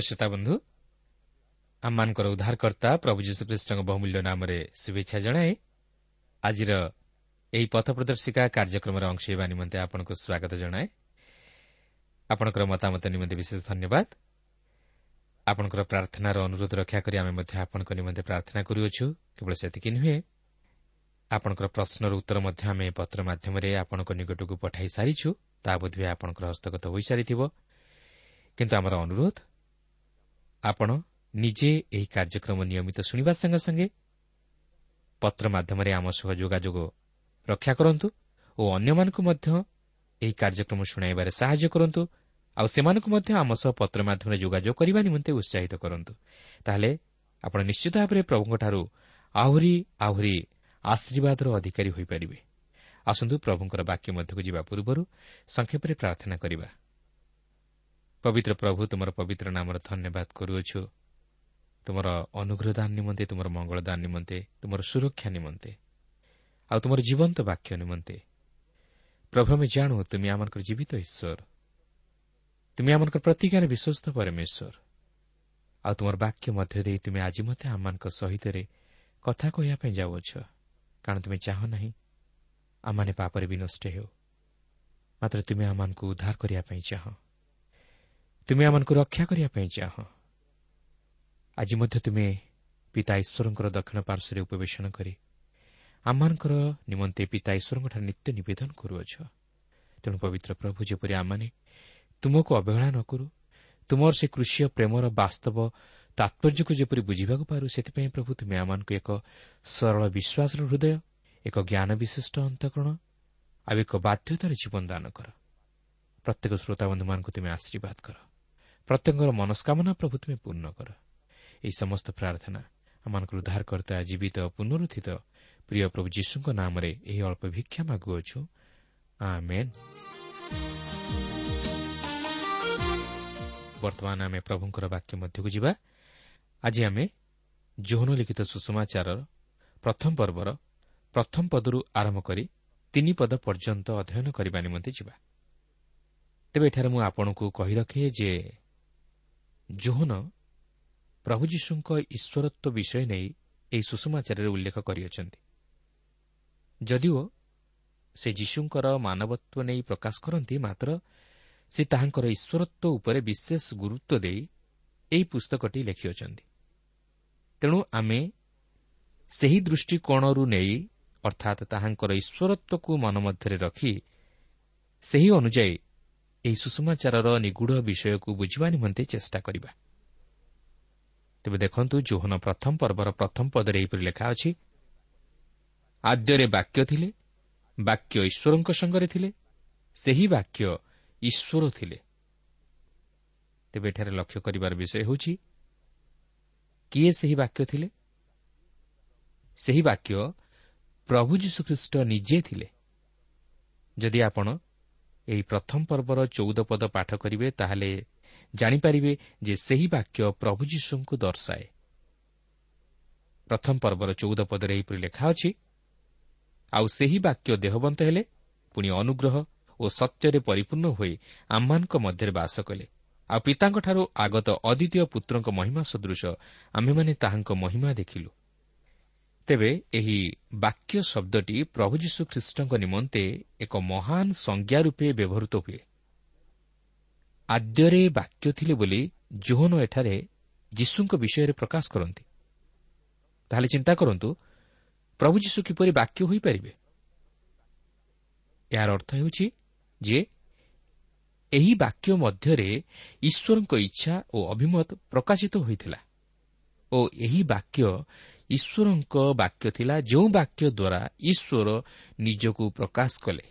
ପ୍ରିୟ ଶ୍ରୋତା ବନ୍ଧୁ ଆମମାନଙ୍କର ଉଦ୍ଧାରକର୍ତ୍ତା ପ୍ରଭୁ ଯୀଶୁଖ୍ରୀଷ୍ଟଙ୍କ ବହୁମୂଲ୍ୟ ନାମରେ ଶୁଭେଚ୍ଛା ଜଣାଏ ଆଜିର ଏହି ପଥ ପ୍ରଦର୍ଶିକା କାର୍ଯ୍ୟକ୍ରମରେ ଅଂଶ ହେବା ନିମନ୍ତେ ଆପଣଙ୍କୁ ସ୍ୱାଗତ ଜଣାଏ। ଆପଣଙ୍କର ମତାମତ ନିମନ୍ତେ ବିଶେଷ ଧନ୍ୟବାଦ। ଆପଣଙ୍କର ପ୍ରାର୍ଥନାର ଅନୁରୋଧ ରକ୍ଷା କରି ଆମେ ମଧ୍ୟ ଆପଣଙ୍କ ନିମନ୍ତେ ପ୍ରାର୍ଥନା କରୁଅଛୁ। କେବଳ ସେତିକି ନୁହେଁ ଆପଣଙ୍କର ପ୍ରଶ୍ନର ଉତ୍ତର ମଧ୍ୟ ଆମେ ପତ୍ର ମାଧ୍ୟମରେ ଆପଣଙ୍କ ନିକଟକୁ ପଠାଇ ସାରିଛୁ। ତାହା ବୋଧହୁଏ ଆପଣଙ୍କର ହସ୍ତଗତ ହୋଇସାରିଥିବ। କିନ୍ତୁ ଆମର ଅନୁରୋଧ ଆପଣ ନିଜେ ଏହି କାର୍ଯ୍ୟକ୍ରମ ନିୟମିତ ଶୁଣିବା ସଙ୍ଗେ ସଙ୍ଗେ ପତ୍ର ମାଧ୍ୟମରେ ଆମ ସହ ଯୋଗାଯୋଗ ରକ୍ଷା କରନ୍ତୁ ଓ ଅନ୍ୟମାନଙ୍କୁ ମଧ୍ୟ ଏହି କାର୍ଯ୍ୟକ୍ରମ ଶୁଣାଇବାରେ ସାହାଯ୍ୟ କରନ୍ତୁ ଆଉ ସେମାନଙ୍କୁ ମଧ୍ୟ ଆମ ସହ ପତ୍ର ମାଧ୍ୟମରେ ଯୋଗାଯୋଗ କରିବା ନିମନ୍ତେ ଉତ୍ସାହିତ କରନ୍ତୁ। ତାହେଲେ ଆପଣ ନିଶ୍ଚିତ ଭାବରେ ପ୍ରଭୁଙ୍କଠାରୁ ଆହୁରି ଆହୁରି ଆଶୀର୍ବାଦର ଅଧିକାରୀ ହୋଇପାରିବେ। ଆସନ୍ତୁ ପ୍ରଭୁଙ୍କର ବାକ୍ୟ ମଧ୍ୟକୁ ଯିବା ପୂର୍ବରୁ ସଂକ୍ଷେପରେ ପ୍ରାର୍ଥନା କରିବା। ପବିତ୍ର ପ୍ରଭୁ ତୁମର ପବିତ୍ର ନାମର ଧନ୍ୟବାଦ କରୁଅଛୁ ତୁମର ଅନୁଗ୍ରହ ଦାନ ନିମନ୍ତେ ତୁମର ମଙ୍ଗଳ ଦାନ ନିମନ୍ତେ ତୁମର ସୁରକ୍ଷା ନିମନ୍ତେ ଆଉ ତୁମର ଜୀବନ୍ତ ବାକ୍ୟ ନିମନ୍ତେ ପ୍ରଭୁ ଆମେ ଜାଣୁ ତୁମେ ଆମଙ୍କର ଜୀବିତ ଈଶ୍ୱର ତୁମେ ଆମଙ୍କର ପ୍ରତିଜ୍ଞାରେ ବିଶ୍ୱସ୍ତ ପରମେଶ୍ୱର ଆଉ ତୁମର ବାକ୍ୟ ମଧ୍ୟ ଦେଇ ତୁମେ ଆଜି ମଧ୍ୟ ଆମମାନଙ୍କ ସହିତ କଥା କହିବା ପାଇଁ ଯାଉଅଛ କାରଣ ତୁମେ ଚାହଁ ନାହିଁ ଆମମାନେ ପାପରେ ବି ନଷ୍ଟ ହେଉ ମାତ୍ର ତୁମେ ଆମମାନଙ୍କୁ ଉଦ୍ଧାର କରିବା ପାଇଁ ଚାହଁ ତୁମେ ଆମମାନଙ୍କୁ ରକ୍ଷା କରିବା ପାଇଁ ଚାହଁ। ଆଜି ମଧ୍ୟ ତୁମେ ପିତା ଈଶ୍ୱରଙ୍କର ଦକ୍ଷିଣ ପାର୍ଶ୍ୱରେ ଉପବେଶନ କରି ଆମମାନଙ୍କର ନିମନ୍ତେ ପିତା ଈଶ୍ୱରଙ୍କଠାରେ ନିତ୍ୟ ନିବେଦନ କରୁଅଛ। ତେଣୁ ପବିତ୍ର ପ୍ରଭୁ ଯେପରି ଆମମାନେ ତୁମକୁ ଅବହେଳା ନ କରୁ ତୁମର ସେ କୃଷିୟ ପ୍ରେମର ବାସ୍ତବ ତାତ୍ପର୍ଯ୍ୟକୁ ଯେପରି ବୁଝିବାକୁ ପାରୁ ସେଥିପାଇଁ ପ୍ରଭୁ ତୁମେ ଆମମାନଙ୍କୁ ଏକ ସରଳ ବିଶ୍ୱାସର ହୃଦୟ ଏକ ଜ୍ଞାନ ବିଶିଷ୍ଟ ଅନ୍ତଃକରଣ ଆଉ ଏକ ବାଧ୍ୟତାର ଜୀବନ ଦାନ କର। ପ୍ରତ୍ୟେକ ଶ୍ରୋତାବନ୍ଧୁମାନଙ୍କୁ ତୁମେ ଆଶୀର୍ବାଦ କର। ପ୍ରତ୍ୟେକଙ୍କର ମନସ୍କାମନା ପ୍ରଭୁ ତୁମେ ପୂର୍ଣ୍ଣ କର। ଏହି ସମସ୍ତ ପ୍ରାର୍ଥନା ଆମମାନଙ୍କର ଉଦ୍ଧାର କର୍ତ୍ତା ଜୀବିତ ପୁନରୁତ୍ଥିତ ପ୍ରିୟ ପ୍ରଭୁ ଯୀଶୁଙ୍କ ନାମରେ ଏହି ଅଳ୍ପ ଭିକ୍ଷା ମାଗୁଅଛୁ। ବର୍ତ୍ତମାନ ଆମେ ପ୍ରଭୁଙ୍କର ବାକ୍ୟ ମଧ୍ୟକୁ ଯିବା। ଆଜି ଆମେ ଯୌନ ଲିଖିତ ସୁଷମାଚାରର ପ୍ରଥମ ପର୍ବର ପ୍ରଥମ ପଦରୁ ଆରମ୍ଭ କରି ତିନି ପଦ ପର୍ଯ୍ୟନ୍ତ ଅଧ୍ୟୟନ କରିବା ନିମନ୍ତେ ଯିବା। ତେବେ ଏଠାରେ ମୁଁ ଆପଣଙ୍କୁ କହି ରଖେ ଯେ ଜୋହନ ପ୍ରଭୁ ଯୀଶୁଙ୍କ ଈଶ୍ୱରତ୍ୱ ବିଷୟ ନେଇ ଏହି ସୁଷମାଚାରରେ ଉଲ୍ଲେଖ କରିଅଛନ୍ତି। ଯଦିଓ ସେ ଯୀଶୁଙ୍କର ମାନବତ୍ୱ ନେଇ ପ୍ରକାଶ କରନ୍ତି ମାତ୍ର ସେ ତାହାଙ୍କର ଈଶ୍ୱରତ୍ୱ ଉପରେ ବିଶେଷ ଗୁରୁତ୍ୱ ଦେଇ ଏହି ପୁସ୍ତକଟି ଲେଖିଅଛନ୍ତି। ତେଣୁ ଆମେ ସେହି ଦୃଷ୍ଟିକୋଣରୁ ନେଇ ଅର୍ଥାତ୍ ତାହାଙ୍କର ଈଶ୍ୱରତ୍ୱକୁ ମନ ମଧ୍ୟରେ ରଖି ସେହି ଅନୁଯାୟୀ ଏହି ସୁଷମାଚାରର ନିଗୁଢ଼ ବିଷୟକୁ ବୁଝିବା ନିମନ୍ତେ ଚେଷ୍ଟା କରିବା। ତେବେ ଦେଖନ୍ତୁ ଜୋହନ ପ୍ରଥମ ପର୍ବର ପ୍ରଥମ ପଦରେ ଏହିପରି ଲେଖା ଅଛି ଆଦ୍ୟରେ ବାକ୍ୟ ଥିଲେ ବାକ୍ୟ ଈଶ୍ୱରଙ୍କ ସଙ୍ଗରେ ଥିଲେ ସେହି ବାକ୍ୟ ଈଶ୍ୱର ଥିଲେ। ତେବେ ଏଠାରେ ଲକ୍ଷ୍ୟ କରିବାର ବିଷୟ ହେଉଛି କିଏ ସେହି ବାକ୍ୟ ଥିଲେ? ସେହି ବାକ୍ୟ ପ୍ରଭୁ ଯୀଶୁଖ୍ରୀଷ୍ଟ ନିଜେ ଥିଲେ। ଯଦି ଆପଣ ଏହି ପ୍ରଥମ ପର୍ବର ଚଉଦ ପଦ ପାଠ କରିବେ ତାହେଲେ ଜାଣିପାରିବେ ଯେ ସେହି ବାକ୍ୟ ପ୍ରଭୁ ଯୀଶୁଙ୍କୁ ଦର୍ଶାଏ। ପ୍ରଥମ ପର୍ବର ଚଉଦ ପଦରେ ଏହିପରି ଲେଖା ଅଛି ଆଉ ସେହି ବାକ୍ୟ ଦେହବନ୍ତ ହେଲେ ପୁଣି ଅନୁଗ୍ରହ ଓ ସତ୍ୟରେ ପରିପୂର୍ଣ୍ଣ ହୋଇ ଆମମାନଙ୍କ ମଧ୍ୟରେ ବାସ କଲେ। ଆଉ ପିତାଙ୍କଠାରୁ ଆଗତ ଅଦ୍ୱିତୀୟ ପୁତ୍ରଙ୍କ ମହିମା ସଦୃଶ ଆମ୍ଭେମାନେ ତାହାଙ୍କ ମହିମା ଦେଖିଲୁ। ତେବେ ଏହି ବାକ୍ୟ ଶବ୍ଦଟି ପ୍ରଭୁ ଯୀଶୁ ଖ୍ରୀଷ୍ଟଙ୍କ ନିମନ୍ତେ ଏକ ମହାନ ସଂଜ୍ଞା ରୂପେ ବ୍ୟବହୃତ ହୁଏ। ଆଦ୍ୟରେ ବାକ୍ୟ ଥିଲେ ବୋଲି ଜୋହନ ଏଠାରେ ଯୀଶୁଙ୍କ ବିଷୟରେ ପ୍ରକାଶ କରନ୍ତି। ତାହେଲେ ଚିନ୍ତା କରନ୍ତୁ ପ୍ରଭୁ ଯୀଶୁ କିପରି ବାକ୍ୟ ହୋଇପାରିବେ? ଏହାର ଅର୍ଥ ହେଉଛି ଯେ ଏହି ବାକ୍ୟ ମଧ୍ୟରେ ଈଶ୍ୱରଙ୍କ ଇଚ୍ଛା ଓ ଅଭିମତ ପ୍ରକାଶିତ ହୋଇଥିଲା ଓ ଏହି ବାକ୍ୟ ଈଶ୍ୱରଙ୍କ ବାକ୍ୟ ଥିଲା ଯେଉଁ ବାକ୍ୟ ଦ୍ୱାରା ଈଶ୍ୱର ନିଜକୁ ପ୍ରକାଶ କଲେ।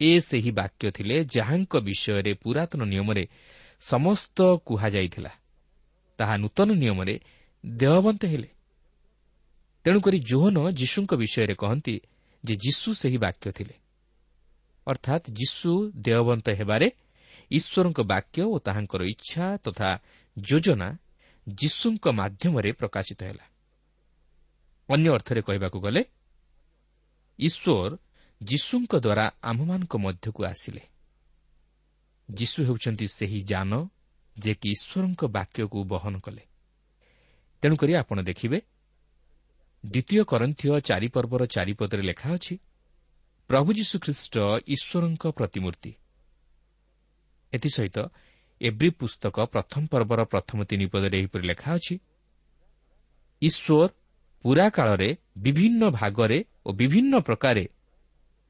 ଏ ସେହି ବାକ୍ୟ ଥିଲେ ଯାହାଙ୍କ ବିଷୟରେ ପୁରାତନ ନିୟମରେ ସମସ୍ତ କୁହାଯାଇଥିଲା। ତାହା ନୂତନ ନିୟମରେ ଦେହବନ୍ତ ହେଲେ। ତେଣୁକରି ଜୋହନ ଯୀଶୁଙ୍କ ବିଷୟରେ କହନ୍ତି ଯେ ଯୀଶୁ ସେହି ବାକ୍ୟ ଥିଲେ। ଅର୍ଥାତ୍ ଯୀଶୁ ଦେହବନ୍ତ ହେବାରେ ଈଶ୍ୱରଙ୍କ ବାକ୍ୟ ଓ ତାହାଙ୍କର ଇଚ୍ଛା ତଥା ଯୋଜନା ଯୀଶୁଙ୍କ ମାଧ୍ୟମରେ ପ୍ରକାଶିତ ହେଲା। ଅନ୍ୟ ଅର୍ଥରେ କହିବାକୁ ଗଲେ ଈଶ୍ୱର ଯୀଶୁଙ୍କ ଦ୍ୱାରା ଆମ୍ଭମାନଙ୍କ ମଧ୍ୟକୁ ଆସିଲେ। ଯୀଶୁ ହେଉଛନ୍ତି ସେହି ଯାନ ଯେ କି ଈଶ୍ୱରଙ୍କ ବାକ୍ୟକୁ ବହନ କଲେ। ତେଣୁକରି ଆପଣ ଦେଖିବେ ଦ୍ୱିତୀୟ କରନ୍ଥୀୟ ଚାରିପର୍ବର ଚାରିପଦରେ ଲେଖା ଅଛି ପ୍ରଭୁ ଯୀଶୁଖ୍ରୀଷ୍ଟ ଈଶ୍ୱରଙ୍କ ପ୍ରତିମୂର୍ତ୍ତି। ଏଥିସହିତ ଏବ୍ରି ପୁସ୍ତକ ପ୍ରଥମ ପର୍ବର ପ୍ରଥମ ତିନି ପଦରେ ଏହିପରି ଲେଖା ଅଛି ଈଶ୍ୱର ପୁରା କାଳରେ ବିଭିନ୍ନ ଭାଗରେ ଓ ବିଭିନ୍ନ ପ୍ରକାରେ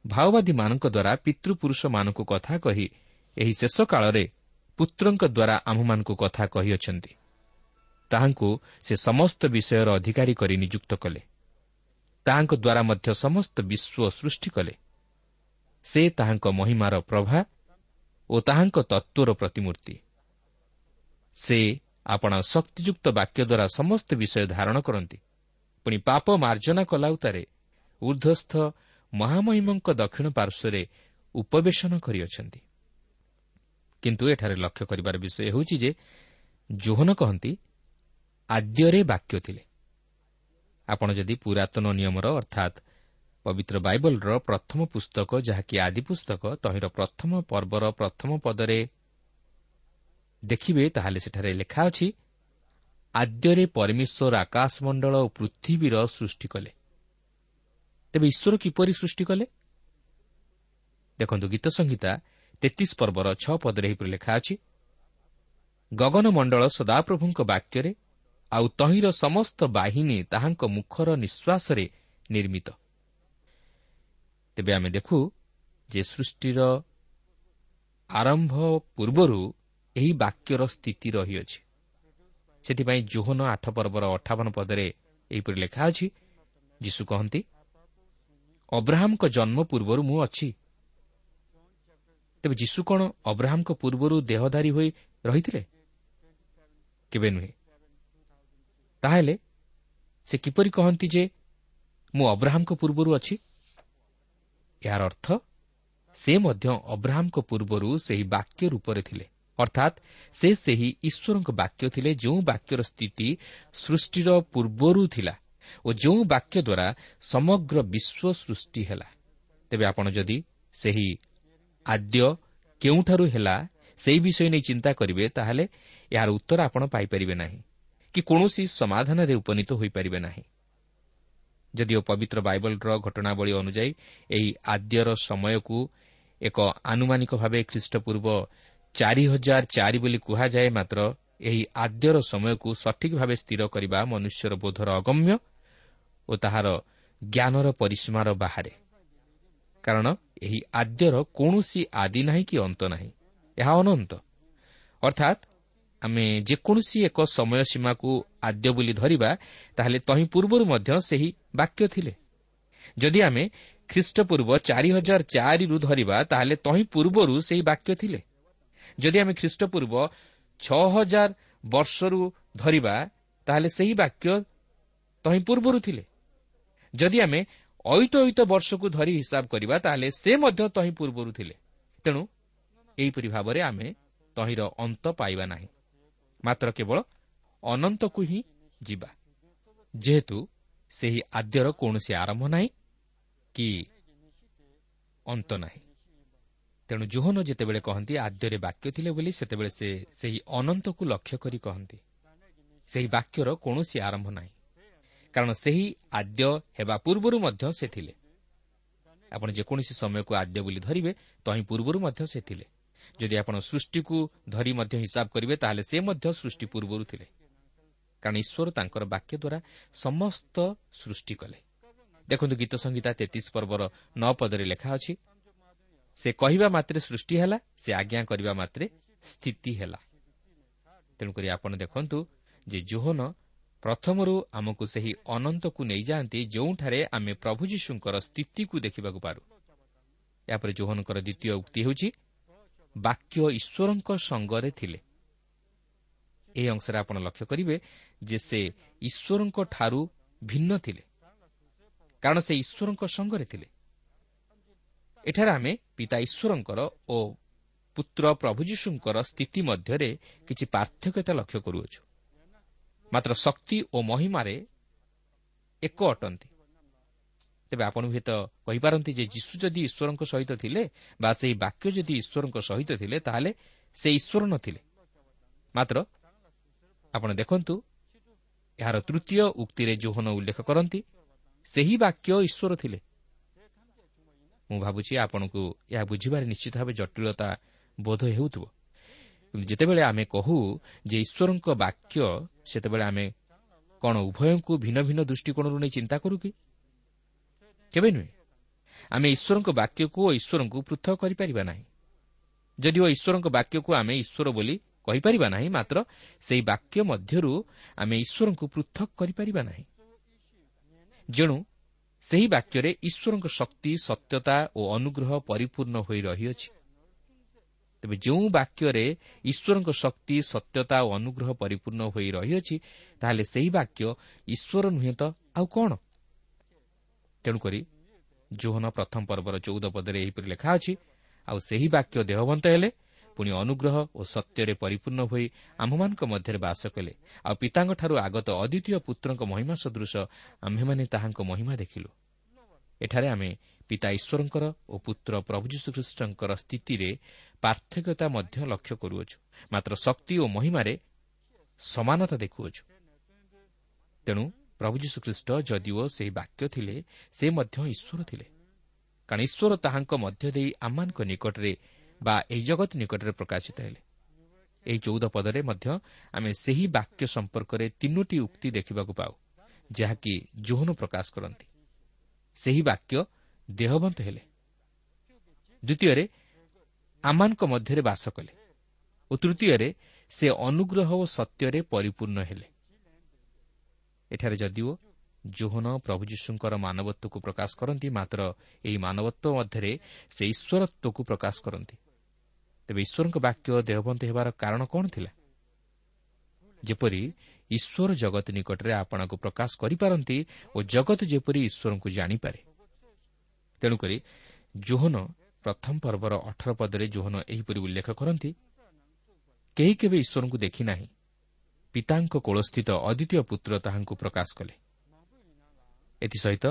ମାଓବାଦୀମାନଙ୍କ ଦ୍ୱାରା ପିତୃପୁରୁଷମାନଙ୍କୁ କଥା କହି ଏହି ଶେଷ କାଳରେ ପୁତ୍ରଙ୍କ ଦ୍ୱାରା ଆମ୍ଭମାନଙ୍କୁ କଥା କହିଅଛନ୍ତି। ତାହାଙ୍କୁ ସେ ସମସ୍ତ ବିଷୟର ଅଧିକାରୀ କରି ନିଯୁକ୍ତ କଲେ। ତାହାଙ୍କ ଦ୍ୱାରା ମଧ୍ୟ ସମସ୍ତ ବିଶ୍ୱ ସୃଷ୍ଟି କଲେ। ସେ ତାହାଙ୍କ ମହିମାର ପ୍ରଭା ଓ ତାହାଙ୍କ ତତ୍ତ୍ୱର ପ୍ରତିମୂର୍ତ୍ତି। ସେ ଆପଣା ଶକ୍ତିଯୁକ୍ତ ବାକ୍ୟ ଦ୍ୱାରା ସମସ୍ତ ବିଷୟ ଧାରଣ କରନ୍ତି। ପୁଣି ପାପ ମାର୍ଜନା କଲାଉତାରେ ଉର୍ଦ୍ଧ୍ୱସ୍ଥ ମହାମହିମଙ୍କ ଦକ୍ଷିଣ ପାର୍ଶ୍ୱରେ ଉପବେଶନ କରିଅଛନ୍ତି। କିନ୍ତୁ ଏଠାରେ ଲକ୍ଷ୍ୟ କରିବାର ବିଷୟ ହେଉଛି ଯେ ଜୋହନ କହନ୍ତି ଆଦ୍ୟରେ ବାକ୍ୟ ଥିଲେ। ଆପଣ ଯଦି ପୁରାତନ ନିୟମର ଅର୍ଥାତ୍ ପବିତ୍ର ବାଇବଲର ପ୍ରଥମ ପୁସ୍ତକ ଯାହାକି ଆଦି ପୁସ୍ତକ ତହିଁର ପ୍ରଥମ ପର୍ବର ପ୍ରଥମ ପଦରେ ଦେଖିବେ ତାହେଲେ ସେଠାରେ ଲେଖା ଅଛି ଆଦ୍ୟରେ ପରମେଶ୍ୱର ଆକାଶମଣ୍ଡଳ ଓ ପୃଥିବୀର ସୃଷ୍ଟି କଲେ। ତେବେ ଈଶ୍ୱର କିପରି ସୃଷ୍ଟି କଲେ? ଦେଖନ୍ତୁ ଗୀତ ସଂହିତା ତେତିଶ ପର୍ବର ଛଅ ପଦରେ ଏହିପରି ଲେଖା ଅଛି ଗଗନମଣ୍ଡଳ ସଦାପ୍ରଭୁଙ୍କ ବାକ୍ୟରେ ଆଉ ତହିଁର ସମସ୍ତ ବାହିନୀ ତାହାଙ୍କ ମୁଖର ନିଶ୍ୱାସରେ ନିର୍ମିତ। ତେବେ ଆମେ ଦେଖୁ ଯେ ସୃଷ୍ଟିର ଆରମ୍ଭ ପୂର୍ବରୁ ଏହି ବାକ୍ୟର ସ୍ଥିତି ରହିଅଛି। ସେଥିପାଇଁ ଜୋହନ ଆଠ ପର୍ବର ଅଠାବନ ପଦରେ ଏହିପରି ଲେଖା ଅଛି ଯୀଶୁ କହନ୍ତି ଅବ୍ରାହ୍ମଙ୍କ ଜନ୍ମ ପୂର୍ବରୁ ମୁଁ ଅଛି। ତେବେ ଯୀଶୁ କ'ଣ ଅବ୍ରାହ୍ମଙ୍କ ପୂର୍ବରୁ ଦେହଧାରୀ ହୋଇ ରହିଥିଲେ? କେବେ ନୁହେଁ। ତାହେଲେ ସେ କିପରି କହନ୍ତି ଯେ ମୁଁ ଅବ୍ରାହ୍ମଙ୍କ ପୂର୍ବରୁ ଅଛି? ଏହାର ଅର୍ଥ ସେ ମଧ୍ୟ ଅବ୍ରାହ୍ମଙ୍କ ପୂର୍ବରୁ ସେହି ବାକ୍ୟ ରୂପରେ ଥିଲେ। ଅର୍ଥାତ୍ ସେ ସେହି ଈଶ୍ୱରଙ୍କ ବାକ୍ୟ ଥିଲେ ଯେଉଁ ବାକ୍ୟର ସ୍ଥିତି ସୃଷ୍ଟିର ପୂର୍ବରୁ ଥିଲା ଓ ଯେଉଁ ବାକ୍ୟ ଦ୍ୱାରା ସମଗ୍ର ବିଶ୍ୱ ସୃଷ୍ଟି ହେଲା। ତେବେ ଆପଣ ଯଦି ସେହି ଆଦ୍ୟ କେଉଁଠାରୁ ହେଲା ସେହି ବିଷୟ ନେଇ ଚିନ୍ତା କରିବେ ତାହେଲେ ଏହାର ଉତ୍ତର ଆପଣ ପାଇପାରିବେ ନାହିଁ କି କୌଣସି ସମାଧାନରେ ଉପନୀତ ହୋଇପାରିବେ ନାହିଁ। ଯଦିଓ ପବିତ୍ର ବାଇବଲର ଘଟଣାବଳୀ ଅନୁଯାୟୀ ଏହି ଆଦ୍ୟର ସମୟକୁ ଏକ ଆନୁମାନିକ ଭାବେ ଖ୍ରୀଷ୍ଟପୂର୍ବ ଚାରି ହଜାର ଚାରି ବୋଲି କୁହାଯାଏ ମାତ୍ର ଏହି ଆଦ୍ୟର ସମୟକୁ ସଠିକ୍ ଭାବେ ସ୍ଥିର କରିବା ମନୁଷ୍ୟର ବୋଧର ଅଗମ୍ୟ ଓ ତାହାର ଜ୍ଞାନର ପରିସୀମାର ବାହାରେ। କାରଣ ଏହି ଆଦ୍ୟର କୌଣସି ଆଦି ନାହିଁ କି ଅନ୍ତ ନାହିଁ ଏହା ଅନନ୍ତ। ଅର୍ଥାତ୍ ଆମେ ଯେକୌଣସି ଏକ ସମୟ ସୀମାକୁ ଆଦ୍ୟ ବୋଲି ଧରିବା ତାହେଲେ ତହିଁ ପୂର୍ବରୁ ମଧ୍ୟ ସେହି ବାକ୍ୟ ଥିଲେ। ଯଦି ଆମେ ଖ୍ରୀଷ୍ଟପୂର୍ବ ଚାରି ହଜାର ଚାରିରୁ ଧରିବା ତାହେଲେ ତହିଁ ପୂର୍ବରୁ ସେହି ବାକ୍ୟ ଥିଲେ। ଯଦି ଆମେ ଖ୍ରୀଷ୍ଟପୂର୍ବ ଛଅ ହଜାର ବର୍ଷରୁ ଧରିବା ତାହେଲେ ସେହି ବାକ୍ୟ ତହିଁ ପୂର୍ବରୁ ଥିଲେ। ଯଦି ଆମେ ଅଇତ ଅଇତ ବର୍ଷକୁ ଧରି ହିସାବ କରିବା ତାହେଲେ ସେ ମଧ୍ୟ ତହିଁ ପୂର୍ବରୁ ଥିଲେ। ତେଣୁ ଏହିପରି ଭାବରେ ଆମେ ତହିଁର ଅନ୍ତ ପାଇବା ନାହିଁ। ମାତ୍ର କେବଳ ଅନନ୍ତକୁ ହିଁ ଯିବା। ଯେହେତୁ ସେହି ଆଦ୍ୟର କୌଣସି ଆରମ୍ଭ ନାହିଁ କି ଅନ୍ତ ନାହିଁ। ତେଣୁ ଜୋହନ ଯେତେବେଳେ କହନ୍ତି ଆଦ୍ୟରେ ବାକ୍ୟ ଥିଲେ ବୋଲି ସେତେବେଳେ ସେ ସେହି ଅନନ୍ତକୁ ଲକ୍ଷ୍ୟ କରି କହନ୍ତି। ସେହି ବାକ୍ୟର କୌଣସି ଆରମ୍ଭ ନାହିଁ। କାରଣ ସେହି ଆଦ୍ୟ ହେବା ପୂର୍ବରୁ ମଧ୍ୟ ସେ ଥିଲେ। ଆପଣ ଯେକୌଣସି ସମୟକୁ ଆଦ୍ୟ ବୋଲି ଧରିବେ ତହିଁ ପୂର୍ବରୁ ମଧ୍ୟ ସେ ଥିଲେ। ଯଦି ଆପଣ ସୃଷ୍ଟିକୁ ଧରି ମଧ୍ୟ ହିସାବ କରିବେ ତାହେଲେ ସେ ମଧ୍ୟ ସୃଷ୍ଟି ପୂର୍ବରୁ ଥିଲେ। କାରଣ ଈଶ୍ୱର ତାଙ୍କର ବାକ୍ୟ ଦ୍ୱାରା ସମସ୍ତ ସୃଷ୍ଟି କଲେ। ଦେଖନ୍ତୁ ଗୀତ ସଂହିତା ତେତିଶ ପର୍ବର ନଅ ପଦରେ ଲେଖା ଅଛି ସେ କହିବା ମାତ୍ରେ ସୃଷ୍ଟି ହେଲା ସେ ଆଜ୍ଞା କରିବା ମାତ୍ରେ ସ୍ଥିତି ହେଲା ତେଣୁକରି ଆପଣ ଦେଖନ୍ତୁ ଯେ ଜୋହନ ପ୍ରଥମରୁ ଆମକୁ ସେହି ଅନନ୍ତକୁ ନେଇଯାଆନ୍ତି ଯେଉଁଠାରେ ଆମେ ପ୍ରଭୁ ଯୀଶୁଙ୍କର ସ୍ଥିତିକୁ ଦେଖିବାକୁ ପାରୁ ଏହାପରେ ଜୋହନଙ୍କର ଦ୍ୱିତୀୟ ଉକ୍ତି ହେଉଛି ବାକ୍ୟ ଈଶ୍ୱରଙ୍କ ସଙ୍ଗରେ ଥିଲେ ଏହି ଅଂଶରେ ଆପଣ ଲକ୍ଷ୍ୟ କରିବେ ଯେ ସେ ଈଶ୍ୱରଙ୍କ ଠାରୁ ଭିନ୍ନ ଥିଲେ କାରଣ ସେ ଈଶ୍ୱରଙ୍କ ସଙ୍ଗରେ ଥିଲେ ଏଠାରେ ଆମେ ପିତା ଈଶ୍ୱରଙ୍କର ଓ ପୁତ୍ର ପ୍ରଭୁ ଯୀଶୁଙ୍କର ସ୍ଥିତି ମଧ୍ୟରେ କିଛି ପାର୍ଥକ୍ୟତା ଲକ୍ଷ୍ୟ କରୁଅଛୁ ମାତ୍ର ଶକ୍ତି ଓ ମହିମାରେ ଏକ ଅଟନ୍ତି। ତେବେ ଆପଣ ହୁଏତ କହିପାରନ୍ତି ଯେ ଯୀଶୁ ଯଦି ଈଶ୍ୱରଙ୍କ ସହିତ ଥିଲେ ବା ସେହି ବାକ୍ୟ ଯଦି ଈଶ୍ୱରଙ୍କ ସହିତ ଥିଲେ ତାହେଲେ ସେ ଈଶ୍ୱର ନଥିଲେ। ମାତ୍ର ଆପଣ ଦେଖନ୍ତୁ ଏହାର ତୃତୀୟ ଉକ୍ତିରେ ଜୋହନ ଉଲ୍ଲେଖ କରନ୍ତି ସେହି ବାକ୍ୟ ଈଶ୍ୱର ଥିଲେ। ମୁଁ ଭାବୁଛି ଆପଣଙ୍କୁ ଏହା ବୁଝିବାରେ ନିଶ୍ଚିତ ଭାବେ ଜଟିଳତା ବୋଧ ହେଉଥିବ। କିନ୍ତୁ ଯେତେବେଳେ ଆମେ କହୁ ଯେ ଈଶ୍ୱରଙ୍କ ବାକ୍ୟ ସେତେବେଳେ ଆମେ କ'ଣ ଉଭୟଙ୍କୁ ଭିନ୍ନ ଭିନ୍ନ ଦୃଷ୍ଟିକୋଣରୁ ନେଇ ଚିନ୍ତା କରୁ କି? କେବେ ନୁହେଁ। ଆମେ ଈଶ୍ୱରଙ୍କ ବାକ୍ୟକୁ ଓ ଈଶ୍ୱରଙ୍କୁ ପୃଥକ କରିପାରିବା ନାହିଁ। ଯଦିଓ ଈଶ୍ୱରଙ୍କ ବାକ୍ୟକୁ ଆମେ ଈଶ୍ୱର ବୋଲି କହିପାରିବା ନାହିଁ ମାତ୍ର ସେହି ବାକ୍ୟ ମଧ୍ୟରୁ ଆମେ ଈଶ୍ୱରଙ୍କୁ ପୃଥକ କରିପାରିବା ନାହିଁ। ଯେଣୁ ସେହି ବାକ୍ୟରେ ଈଶ୍ୱରଙ୍କ ଶକ୍ତି ସତ୍ୟତା ଓ ଅନୁଗ୍ରହ ପରିପୂର୍ଣ୍ଣ ହୋଇ ରହିଅଛି। ତେବେ ଯେଉଁ ବାକ୍ୟରେ ଈଶ୍ୱରଙ୍କ ଶକ୍ତି ସତ୍ୟତା ଓ ଅନୁଗ୍ରହ ପରିପୂର୍ଣ୍ଣ ହୋଇ ରହିଅଛି ତାହେଲେ ସେହି ବାକ୍ୟ ଈଶ୍ୱର ନୁହେଁ ତ ଆଉ କ'ଣ? ତେଣୁକରି ଜୋହନ ପ୍ରଥମ ପର୍ବର ଚଉଦ ପଦରେ ଏହିପରି ଲେଖା ଅଛି ଆଉ ସେହି ବାକ୍ୟ ଦେହବନ୍ତ ହେଲେ ପୁଣି ଅନୁଗ୍ରହ ଓ ସତ୍ୟରେ ପରିପୂର୍ଣ୍ଣ ହୋଇ ଆମ୍ଭମାନଙ୍କ ମଧ୍ୟରେ ବାସ କଲେ। ଆଉ ପିତାଙ୍କଠାରୁ ଆଗତ ଅଦ୍ୱିତୀୟ ପୁତ୍ରଙ୍କ ମହିମା ସଦୃଶ ଆମ୍ଭେମାନେ ତାହାଙ୍କ ମହିମା ଦେଖିଲୁ। ଏଠାରେ ଆମେ ପିତା ଈଶ୍ୱରଙ୍କର ଓ ପୁତ୍ର ପ୍ରଭୁ ଯୀଶୁଖ୍ରୀଷ୍ଟଙ୍କର ସ୍ଥିତିରେ ପାର୍ଥକ୍ୟତା ମଧ୍ୟ ଲକ୍ଷ୍ୟ କରୁଅଛୁ। ମାତ୍ର ଶକ୍ତି ଓ ମହିମାରେ ସମାନତା ଦେଖୁଅଛୁ। ତେଣୁ ପ୍ରଭୁ ଯୀଶୁଖ୍ରୀଷ୍ଟ ଯଦିଓ ସେହି ବାକ୍ୟ ଥିଲେ ସେ ମଧ୍ୟ ଈଶ୍ୱର ଥିଲେ। କାରଣ ଈଶ୍ୱର ତାହାଙ୍କ ମଧ୍ୟ ଦେଇ ଆମମାନଙ୍କ ନିକଟରେ ବା ଏହି ଜଗତ ନିକଟରେ ପ୍ରକାଶିତ ହେଲେ। ଏହି ଚଉଦ ପଦରେ ମଧ୍ୟ ଆମେ ସେହି ବାକ୍ୟ ସମ୍ପର୍କରେ ତିନୋଟି ଉକ୍ତି ଦେଖିବାକୁ ପାଉ ଯାହାକି ଜୋହନ ପ୍ରକାଶ କରନ୍ତି। ସେହି ବାକ୍ୟ ଦେହବନ୍ତ ହେଲେ। ଦ୍ୱିତୀୟରେ ଆମମାନଙ୍କ ମଧ୍ୟରେ ବାସ କଲେ ଓ ତୃତୀୟରେ ସେ ଅନୁଗ୍ରହ ଓ ସତ୍ୟରେ ପରିପୂର୍ଣ୍ଣ ହେଲେ। ଏଠାରେ ଯଦିଓ ଜୋହନ ପ୍ରଭୁ ଯୀଶୁଙ୍କର ମାନବତ୍ୱକୁ ପ୍ରକାଶ କରନ୍ତି ମାତ୍ର ଏହି ମାନବତ୍ୱ ମଧ୍ୟରେ ସେ ଈଶ୍ୱରତ୍ୱକୁ ପ୍ରକାଶ କରନ୍ତି। ତେବେ ଈଶ୍ୱରଙ୍କ ବାକ୍ୟ ଦେହବନ୍ତ ହେବାର କାରଣ କ'ଣ ଥିଲା? ଯେପରି ଈଶ୍ୱର ଜଗତ ନିକଟରେ ଆପଣଙ୍କୁ ପ୍ରକାଶ କରିପାରନ୍ତି ଓ ଜଗତ ଯେପରି ଈଶ୍ୱରଙ୍କୁ ଜାଣିପାରେ। ତେଣୁକରି ଜୋହନ ପ୍ରଥମ ପର୍ବର ଅଠର ପଦରେ ଜୋହନ ଏହିପରି ଉଲ୍ଲେଖ କରନ୍ତି କେହି କେବେ ଈଶ୍ୱରଙ୍କୁ ଦେଖିନାହିଁ ପିତାଙ୍କ କୋଳସ୍ଥିତ ଅଦ୍ୱିତୀୟ ପୁତ୍ର ତାହାଙ୍କୁ ପ୍ରକାଶ କଲେ। ଏଥିସହିତ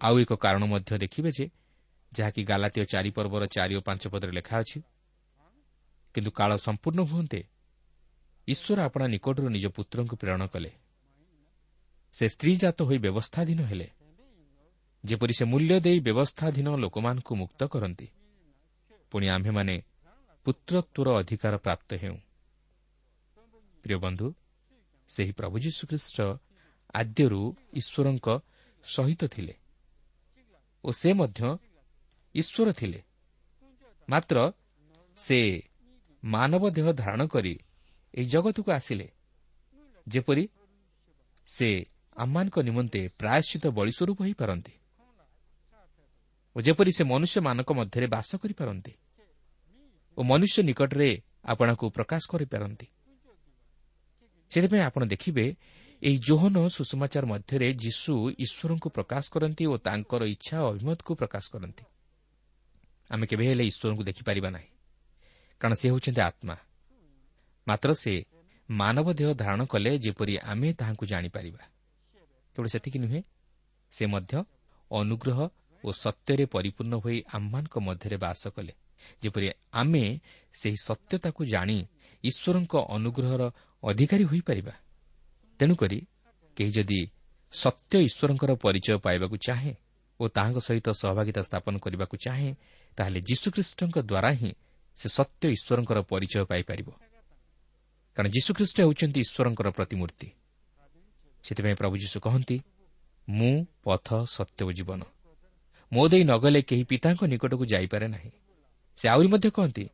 ଆଉ ଏକ କାରଣ ମଧ୍ୟ ଦେଖିବେ ଯେ ଯାହାକି ଗାଲାତୀୟ ଚାରି ପର୍ବର ଚାରି ଓ ପାଞ୍ଚ ପଦରେ ଲେଖା ଅଛି କିନ୍ତୁ କାଳ ସମ୍ପୂର୍ଣ୍ଣ ହୁଅନ୍ତେ ଈଶ୍ୱର ଆପଣା ନିକଟରୁ ନିଜ ପୁତ୍ରଙ୍କୁ ପ୍ରେରଣ କଲେ। ସେ ସ୍ତ୍ରୀଜାତ ହୋଇ ବ୍ୟବସ୍ଥାଧୀନ ହେଲେ। ଯେପରି ସେ ମୂଲ୍ୟ ଦେଇ ବ୍ୟବସ୍ଥାଧୀନ ଲୋକମାନଙ୍କୁ ମୁକ୍ତ କରନ୍ତି ପୁଣି ଆମ୍ଭେମାନେ ପୁତ୍ରତ୍ୱର ଅଧିକାର ପ୍ରାପ୍ତ ହେଉ। ପ୍ରିୟ ବନ୍ଧୁ ସେହି ପ୍ରଭୁ ଯୀଶୁଖ୍ରୀଷ୍ଟ ଆଦ୍ୟରୁ ଈଶ୍ୱରଙ୍କ ସହିତ ଥିଲେ ଓ ସେ ମଧ୍ୟ ଈଶ୍ୱର ଥିଲେ। ମାତ୍ର ସେ ମାନବ ଦେହ ଧାରଣ କରି ଏହି ଜଗତକୁ ଆସିଲେ। ଯେପରି ସେ ଆମମାନଙ୍କ ନିମନ୍ତେ ପ୍ରାୟଶ୍ଚିତ ବଳିସ୍ୱରୂପ ହୋଇପାରନ୍ତି ଓ ଯେପରି ସେ ମନୁଷ୍ୟମାନଙ୍କ ମଧ୍ୟରେ ବାସ କରିପାରନ୍ତି ଓ ମନୁଷ୍ୟ ନିକଟରେ ଆପଣଙ୍କୁ ପ୍ରକାଶ କରିପାରନ୍ତି। ସେଥିପାଇଁ ଆପଣ ଦେଖିବେ ଏହି ଜୋହନ ସୁଷମାଚାର ମଧ୍ୟରେ ଯୀଶୁ ଈଶ୍ୱରଙ୍କୁ ପ୍ରକାଶ କରନ୍ତି ଓ ତାଙ୍କର ଇଚ୍ଛା ଓ ଅଭିମତକୁ ପ୍ରକାଶ କରନ୍ତି। ଆମେ କେବେ ହେଲେ ଈଶ୍ୱରଙ୍କୁ ଦେଖିପାରିବା ନାହିଁ। କାରଣ ସେ ହେଉଛନ୍ତି ଆତ୍ମା। ମାତ୍ର ସେ ମାନବ ଦେହ ଧାରଣ କଲେ ଯେପରି ଆମେ ତାହାଙ୍କୁ ଜାଣିପାରିବା। କେବଳ ସେତିକି ନୁହେଁ ସେ ମଧ୍ୟ ଅନୁଗ୍ରହ ଓ ସତ୍ୟରେ ପରିପୂର୍ଣ୍ଣ ହୋଇ ଆମମାନଙ୍କ ମଧ୍ୟରେ ବାସ କଲେ। ଯେପରି ଆମେ ସେହି ସତ୍ୟତାକୁ ଜାଣି ଈଶ୍ୱରଙ୍କ ଅନୁଗ୍ରହର ଅଧିକାରୀ ହୋଇପାରିବା। ତେଣୁକରି କେହି ଯଦି ସତ୍ୟ ଈଶ୍ୱରଙ୍କର ପରିଚୟ ପାଇବାକୁ ଚାହେଁ ଓ ତାହାଙ୍କ ସହିତ ସହଭାଗିତା ସ୍ଥାପନ କରିବାକୁ ଚାହେଁ ତାହେଲେ ଯୀଶୁଖ୍ରୀଷ୍ଟଙ୍କ ଦ୍ୱାରା ହିଁ ସେ ସତ୍ୟ ଈଶ୍ୱରଙ୍କର ପରିଚୟ ପାଇପାରିବ। କାରଣ ଯୀଶୁଖ୍ରୀଷ୍ଟ ହେଉଛନ୍ତି ଈଶ୍ୱରଙ୍କର ପ୍ରତିମୂର୍ତ୍ତି। ସେଥିପାଇଁ ପ୍ରଭୁ ଯୀଶୁ କହନ୍ତି ମୁଁ ପଥ ସତ୍ୟ ଓ ଜୀବନ। ମୋ ଦେଇ ନଗଲେ କେହି ପିତାଙ୍କ ନିକଟକୁ ଯାଇପାରେ ନାହିଁ ସେ ଆହୁରି ମଧ୍ୟ କହନ୍ତି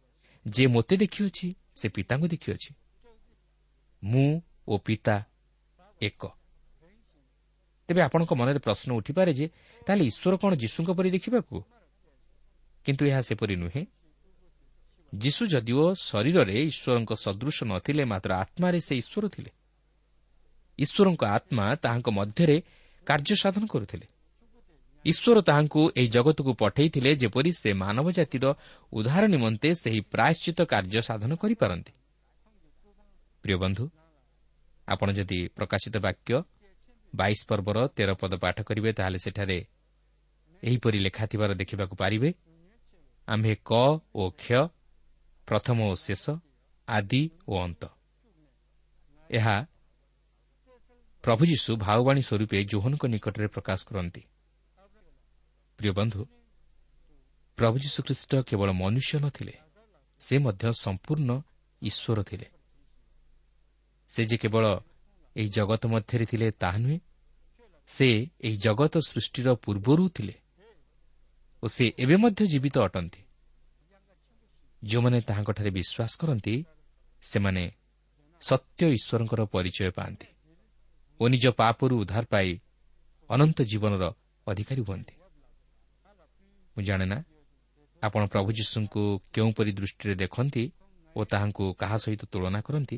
ଯେ ମୋତେ ଦେଖିଅଛି ସେ ପିତାଙ୍କୁ ଦେଖିଅଛି। ମୁଁ ଓ ପିତା ଏକ ତେବେ ଆପଣଙ୍କ ମନରେ ପ୍ରଶ୍ନ ଉଠିପାରେ ଯେ ତାହେଲେ ଈଶ୍ୱର କ'ଣ ଯୀଶୁଙ୍କ ପରି ଦେଖିବାକୁ? କିନ୍ତୁ ଏହା ସେପରି ନୁହେଁ। ଯୀଶୁ ଯଦିଓ ଶରୀରରେ ଈଶ୍ୱରଙ୍କ ସଦୃଶ ନଥିଲେ ମାତ୍ର ଆତ୍ମାରେ ସେ ଈଶ୍ୱର ଥିଲେ। ଈଶ୍ୱରଙ୍କ ଆତ୍ମା ତାହାଙ୍କ ମଧ୍ୟରେ କାର୍ଯ୍ୟ ସାଧନ କରୁଥିଲେ। ଈଶ୍ୱର ତାହାଙ୍କୁ ଏହି ଜଗତକୁ ପଠାଇଥିଲେ ଯେପରି ସେ ମାନବ ଜାତିର ଉଦ୍ଧାର ନିମନ୍ତେ ସେହି ପ୍ରାୟଶ୍ଚିତ କାର୍ଯ୍ୟ ସାଧନ କରିପାରନ୍ତି। ଆପଣ ଯଦି ପ୍ରକାଶିତ ବାକ୍ୟ ବାଇଶ ପର୍ବର ତେର ପଦ ପାଠ କରିବେ ତାହେଲେ ସେଠାରେ ଏହିପରି ଲେଖାଥିବାର ଦେଖିବାକୁ ପାରିବେ ଆମ୍ଭେ କ ଓ କ୍ଷ ପ୍ରଥମ ଓ ଶେଷ ଆଦି ଓ ଅନ୍ତ। ଏହା ପ୍ରଭୁ ଯୀଶୁ ଭାଓବାଣୀ ସ୍ୱରୂପେ ଜୋହନଙ୍କ ନିକଟରେ ପ୍ରକାଶ କରନ୍ତି। ପ୍ରିୟ ବନ୍ଧୁ ପ୍ରଭୁ ଯୀଶୁଖ୍ରୀଷ୍ଟ କେବଳ ମନୁଷ୍ୟ ନଥିଲେ ସେ ମଧ୍ୟ ସମ୍ପୂର୍ଣ୍ଣ ଈଶ୍ୱର ଥିଲେ। ସେ ଯେ କେବଳ ଏହି ଜଗତ ମଧ୍ୟରେ ଥିଲେ ତାହା ନୁହେଁ ସେ ଏହି ଜଗତ ସୃଷ୍ଟିର ପୂର୍ବରୁ ଥିଲେ ଓ ସେ ଏବେ ମଧ୍ୟ ଜୀବିତ ଅଟନ୍ତି। ଯେଉଁମାନେ ତାହାଙ୍କଠାରେ ବିଶ୍ୱାସ କରନ୍ତି ସେମାନେ ସତ୍ୟ ଈଶ୍ୱରଙ୍କର ପରିଚୟ ପାଆନ୍ତି ଓ ନିଜ ପାପରୁ ଉଦ୍ଧାର ପାଇ ଅନନ୍ତ ଜୀବନର ଅଧିକାରୀ ହୁଅନ୍ତି। ମୁଁ ଜାଣେ ନା ଆପଣ ପ୍ରଭୁ ଯୀଶୁଙ୍କୁ କେଉଁପରି ଦୃଷ୍ଟିରେ ଦେଖନ୍ତି ଓ ତାହାଙ୍କୁ କାହା ସହିତ ତୁଳନା କରନ୍ତି?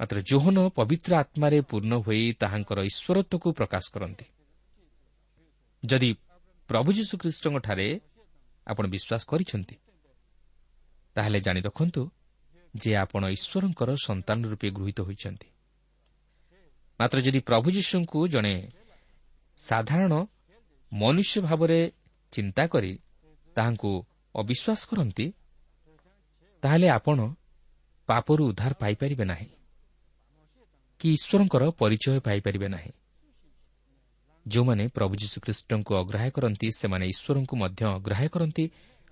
ମାତ୍ର ଜୋହନ ପବିତ୍ର ଆତ୍ମାରେ ପୂର୍ଣ୍ଣ ହୋଇ ତାହାଙ୍କର ଈଶ୍ୱରତ୍ୱକୁ ପ୍ରକାଶ କରନ୍ତି। ଯଦି ପ୍ରଭୁ ଯୀଶୁଖ୍ରୀଷ୍ଟଙ୍କଠାରେ ଆପଣ ବିଶ୍ୱାସ କରିଛନ୍ତି ତାହେଲେ ଜାଣି ରଖନ୍ତୁ ଯେ ଆପଣ ଈଶ୍ୱରଙ୍କର ସନ୍ତାନ ରୂପେ ଗୃହୀତ ହୋଇଛନ୍ତି। ମାତ୍ର ଯଦି ପ୍ରଭୁ ଯୀଶୁଙ୍କୁ ଜଣେ ସାଧାରଣ ମନୁଷ୍ୟ ଭାବରେ ଚିନ୍ତା କରି ତାହାଙ୍କୁ ଅବିଶ୍ୱାସ କରନ୍ତି ତାହେଲେ ଆପଣ ପାପରୁ ଉଦ୍ଧାର ପାଇପାରିବେ ନାହିଁ। କି ଈଶ୍ୱରଙ୍କର ପରିଚୟ ପାଇପାରିବେ ନାହିଁ। ଯେଉଁମାନେ ପ୍ରଭୁ ଯୀଶୁଖ୍ରୀଷ୍ଟଙ୍କୁ ଅଗ୍ରାହ୍ୟ କରନ୍ତି ସେମାନେ ଈଶ୍ୱରଙ୍କୁ ମଧ୍ୟ ଅଗ୍ରାହ୍ୟ କରନ୍ତି।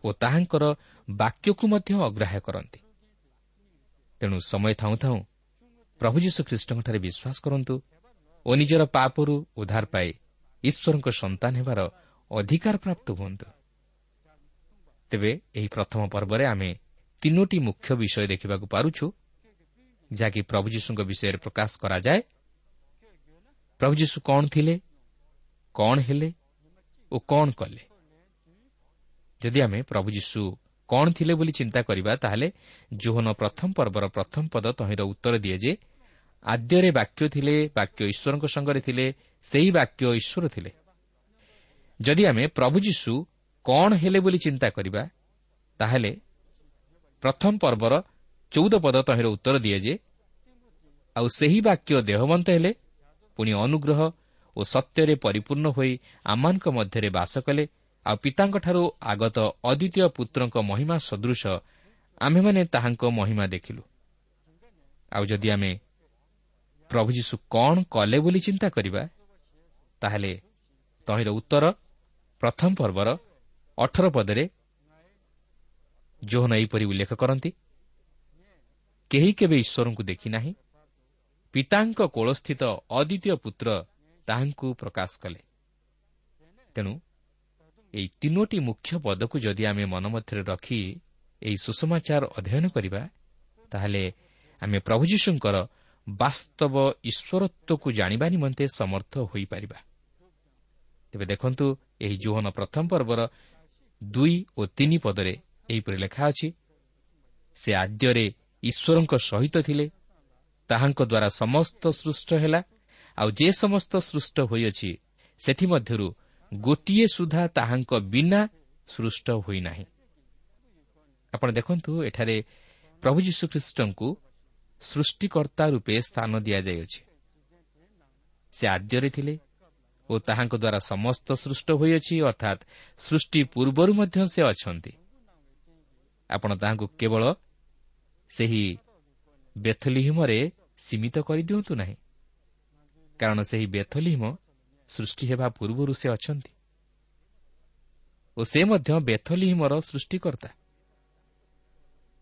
ଓ ତାହାଙ୍କର ବାକ୍ୟକୁ ମଧ୍ୟ ଅଗ୍ରାହ୍ୟ କରନ୍ତି। ତେଣୁ ସମୟ ଥାଉଁ ଥାଉଁ ପ୍ରଭୁ ଯୀଶୁଖ୍ରୀଷ୍ଟଙ୍କଠାରେ ବିଶ୍ୱାସ କରନ୍ତୁ ଓ ନିଜର ପାପରୁ ଉଦ୍ଧାର ପାଇ ଈଶ୍ୱରଙ୍କ ସନ୍ତାନ ହେବାର ଅଧିକାର ପ୍ରାପ୍ତ ହୁଅନ୍ତୁ। ତେବେ ଏହି ପ୍ରଥମ ପର୍ବରେ ଆମେ ତିନୋଟି ମୁଖ୍ୟ ବିଷୟ ଦେଖିବାକୁ ପାରୁଛୁ ଯାହାକି ପ୍ରଭୁ ଯୀଶୁଙ୍କ ବିଷୟରେ ପ୍ରକାଶ କରାଯାଏ। ପ୍ରଭୁ ଯୀଶୁ କ'ଣ ଥିଲେ କ'ଣ ହେଲେ ଓ କ'ଣ କଲେ? ଯଦି ଆମେ ପ୍ରଭୁ ଯୀଶୁ କ'ଣ ଥିଲେ ବୋଲି ଚିନ୍ତା କରିବା ତାହେଲେ ଜୋହନ ପ୍ରଥମ ପର୍ବର ପ୍ରଥମ ପଦ ତହିଁର ଉତ୍ତର ଦିଏ ଯେ ଆଦ୍ୟରେ ବାକ୍ୟ ଥିଲେ ବାକ୍ୟ ଈଶ୍ୱରଙ୍କ ସଙ୍ଗରେ ଥିଲେ ସେହି ବାକ୍ୟ ଈଶ୍ୱର ଥିଲେ। ଯଦି ଆମେ ପ୍ରଭୁ ଯୀଶୁ କ'ଣ ହେଲେ ବୋଲି ଚିନ୍ତା କରିବା ତାହେଲେ ପ୍ରଥମ ପର୍ବର ଚଉଦ ପଦ ତହିଁର ଉତ୍ତର ଦିଏ ଯେ ଆଉ ସେହି ବାକ୍ୟ ଦେହବନ୍ତ ହେଲେ ପୁଣି ଅନୁଗ୍ରହ ଓ ସତ୍ୟରେ ପରିପୂର୍ଣ୍ଣ ହୋଇ ଆମମାନଙ୍କ ମଧ୍ୟରେ ବାସ କଲେ ଆଉ ପିତାଙ୍କଠାରୁ ଆଗତ ଅଦ୍ୱିତୀୟ ପୁତ୍ରଙ୍କ ମହିମା ସଦୃଶ ଆମ୍ଭେମାନେ ତାହାଙ୍କ ମହିମା ଦେଖିଲୁ। ଆଉ ଯଦି ଆମେ ପ୍ରଭୁ ଯୀଶୁ କ'ଣ କଲେ ବୋଲି ଚିନ୍ତା କରିବା ତାହେଲେ ତହିଁର ଉତ୍ତର ପ୍ରଥମ ପର୍ବର ଅଠର ପଦରେ ଜୋହନ ଏହିପରି ଉଲ୍ଲେଖ କରନ୍ତି କେହି କେବେ ଈଶ୍ୱରଙ୍କୁ ଦେଖିନାହିଁ ପିତାଙ୍କ କୋଳସ୍ଥିତ ଅଦ୍ୱିତୀୟ ପୁତ୍ର ତାହାଙ୍କୁ ପ୍ରକାଶ କଲେ। ତେଣୁ ଏହି ତିନୋଟି ମୁଖ୍ୟ ପଦକୁ ଯଦି ଆମେ ମନ ମଧ୍ୟରେ ରଖି ଏହି ସୁଷମାଚାର ଅଧ୍ୟୟନ କରିବା ତାହେଲେ ଆମେ ପ୍ରଭୁ ଯୀଶୁଙ୍କର ବାସ୍ତବ ଈଶ୍ୱରତ୍ୱକୁ ଜାଣିବା ନିମନ୍ତେ ସମର୍ଥ ହୋଇପାରିବା। ତେବେ ଦେଖନ୍ତୁ ଏହି ଜୋହନ ପ୍ରଥମ ପର୍ବର ଦୁଇ ଓ ତିନି ପଦରେ ଏହିପରି ଲେଖା ଅଛି ସେ ଆଦ୍ୟରେ ଈଶ୍ୱରଙ୍କ ସହିତ ଥିଲେ ତାହାଙ୍କ ଦ୍ୱାରା ସମସ୍ତ ସୃଷ୍ଟ ହେଲା ଆଉ ଯେ ସମସ୍ତ ସୃଷ୍ଟ ହୋଇଅଛି ସେଥିମଧ୍ୟରୁ ଗୋଟିଏ ସୁଦ୍ଧା ତାହାଙ୍କ ବିନା ସୃଷ୍ଟ ହୋଇନାହିଁ। ଆପଣ ଦେଖନ୍ତୁ ଏଠାରେ ପ୍ରଭୁ ଯୀଶୁଖ୍ରୀଷ୍ଟଙ୍କୁ ସୃଷ୍ଟିକର୍ତ୍ତା ରୂପେ ସ୍ଥାନ ଦିଆଯାଇଅଛି। ସେ ଆଦ୍ୟରେ ଥିଲେ ଓ ତାହାଙ୍କ ଦ୍ୱାରା ସମସ୍ତ ସୃଷ୍ଟ ହୋଇଅଛି ଅର୍ଥାତ୍ ସୃଷ୍ଟି ପୂର୍ବରୁ ମଧ୍ୟ ସେ ଅଛନ୍ତି। ଆପଣ ତାହାଙ୍କୁ କେବଳ ସେହି ବେଥଲିହିମରେ ସୀମିତ କରିଦିଅନ୍ତୁ ନାହିଁ କାରଣ ସେହି ବେଥଲିହିମ ସୃଷ୍ଟି ହେବା ପୂର୍ବରୁ ସେ ଅଛନ୍ତି। ଓ ସେ ମଧ୍ୟ ବେଥଲିହିମର ସୃଷ୍ଟିକର୍ତ୍ତା।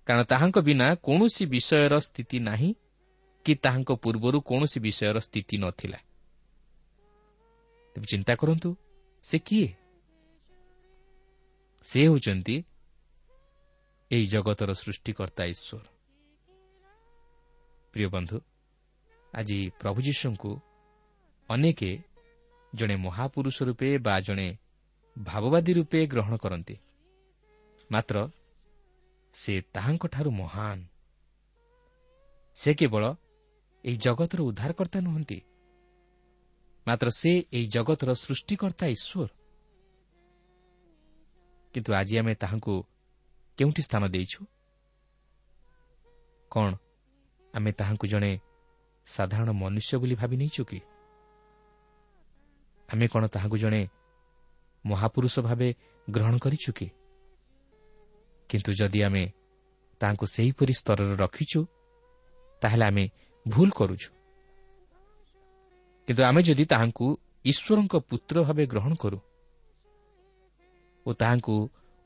କାରଣ ତାହାଙ୍କ ବିନା କୌଣସି ବିଷୟର ସ୍ଥିତି ନାହିଁ କି ତାହାଙ୍କ ପୂର୍ବରୁ କୌଣସି ବିଷୟର ସ୍ଥିତି ନଥିଲା। ତେବେ ଚିନ୍ତା କରନ୍ତୁ ସେ କିଏ? ସେ ହେଉଛନ୍ତି ଏହି ଜଗତର ସୃଷ୍ଟିକର୍ତ୍ତା ଈଶ୍ୱର। ପ୍ରିୟ ବନ୍ଧୁ ଆଜି ପ୍ରଭୁ ଯୀଶୁଙ୍କୁ ଅନେକ ଜଣେ ମହାପୁରୁଷ ରୂପେ ବା ଜଣେ ଭାବବାଦୀ ରୂପେ ଗ୍ରହଣ କରନ୍ତି। ମାତ୍ର ସେ ତାହାଙ୍କଠାରୁ ମହାନ। ସେ କେବଳ ଏହି ଜଗତର ଉଦ୍ଧାରକର୍ତ୍ତା ନୁହନ୍ତି। ମାତ୍ର ସେ ଏହି ଜଗତର ସୃଷ୍ଟିକର୍ତ୍ତା ଈଶ୍ୱର। କିନ୍ତୁ ଆଜି ଆମେ ତାହାଙ୍କୁ କେଉଁଠି ସ୍ଥାନ ଦେଇଛୁ? କ'ଣ ଆମେ ତାହାଙ୍କୁ ଜଣେ ସାଧାରଣ ମନୁଷ୍ୟ ବୋଲି ଭାବି ନେଇଛୁ କି? ଆମେ କ'ଣ ତାହାକୁ ଜଣେ ମହାପୁରୁଷ ଭାବେ ଗ୍ରହଣ କରିଛୁ କି? କିନ୍ତୁ ଯଦି ଆମେ ତାହାଙ୍କୁ ସେହିପରି ସ୍ତରରେ ରଖିଛୁ ତାହେଲେ ଆମେ ଭୁଲ କରୁଛୁ। କିନ୍ତୁ ଆମେ ଯଦି ତାହାଙ୍କୁ ଈଶ୍ୱରଙ୍କ ପୁତ୍ର ଭାବେ ଗ୍ରହଣ କରୁ ଓ ତାହାଙ୍କୁ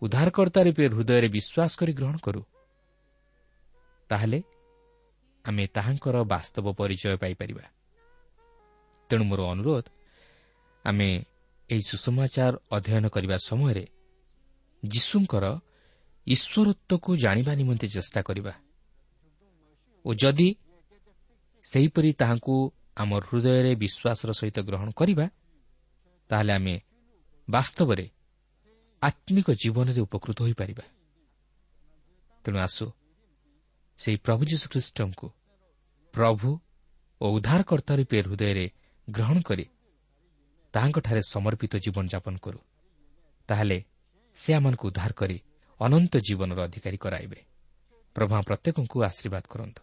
ଉଦ୍ଧାରକର୍ତ୍ତା ରୂପେ ହୃଦୟରେ ବିଶ୍ୱାସ କରି ଗ୍ରହଣ କରୁ ତାହେଲେ ଆମେ ତାହାଙ୍କର ବାସ୍ତବ ପରିଚୟ ପାଇପାରିବା। ତେଣୁ ମୋର ଅନୁରୋଧ ଆମେ ଏହି ସୁସମାଚାର ଅଧ୍ୟୟନ କରିବା ସମୟରେ ଯୀଶୁଙ୍କର ଈଶ୍ୱରତ୍ୱକୁ ଜାଣିବା ନିମନ୍ତେ ଚେଷ୍ଟା କରିବା। ଓ ଯଦି ସେହିପରି ତାହାଙ୍କୁ ଆମ ହୃଦୟରେ ବିଶ୍ୱାସର ସହିତ ଗ୍ରହଣ କରିବା ତାହେଲେ ଆମେ ବାସ୍ତବରେ ଆତ୍ମିକ ଜୀବନରେ ଉପକୃତ ହୋଇପାରିବା। ତେଣୁ ଆସୁ ସେହି ପ୍ରଭୁ ଯୀଶୁଖ୍ରୀଷ୍ଟଙ୍କୁ ପ୍ରଭୁ ଓ ଉଦ୍ଧାରକର୍ତ୍ତା ରୂପେ ହୃଦୟରେ ଗ୍ରହଣ କରି ତାହାଙ୍କଠାରେ ସମର୍ପିତ ଜୀବନଯାପନ କରୁ। ତାହେଲେ ସେ ଆମମାନଙ୍କୁ ଉଦ୍ଧାର କରି ଅନନ୍ତ ଜୀବନର ଅଧିକାରୀ କରାଇବେ। ପ୍ରଭା ପ୍ରତ୍ୟେକଙ୍କୁ ଆଶୀର୍ବାଦ କରନ୍ତୁ।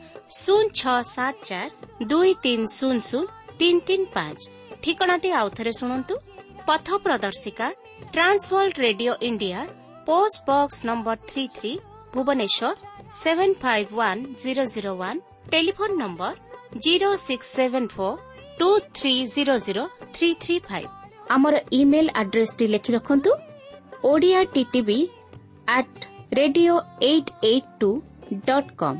ଶୂନ ଛଅ ସାତ ଚାରି ଦୁଇ ତିନି ଶୂନ ଶୂନ ତିନି ତିନି ପାଞ୍ଚ ଠିକଣାଟି ଆଉଥରେ ଶୁଣନ୍ତୁ ପଥ ପ୍ରଦର୍ଶିକା Trans World Radio India post box number three three Bhubaneswar seven five one zero zero one telephone number zero six seven four two three zero zero three three five ଆମର ଇମେଲ୍ ଆଡ୍ରେସ୍ଟି ଲେଖି ରଖନ୍ତୁ। Odia TTV at radio eight eight two dot com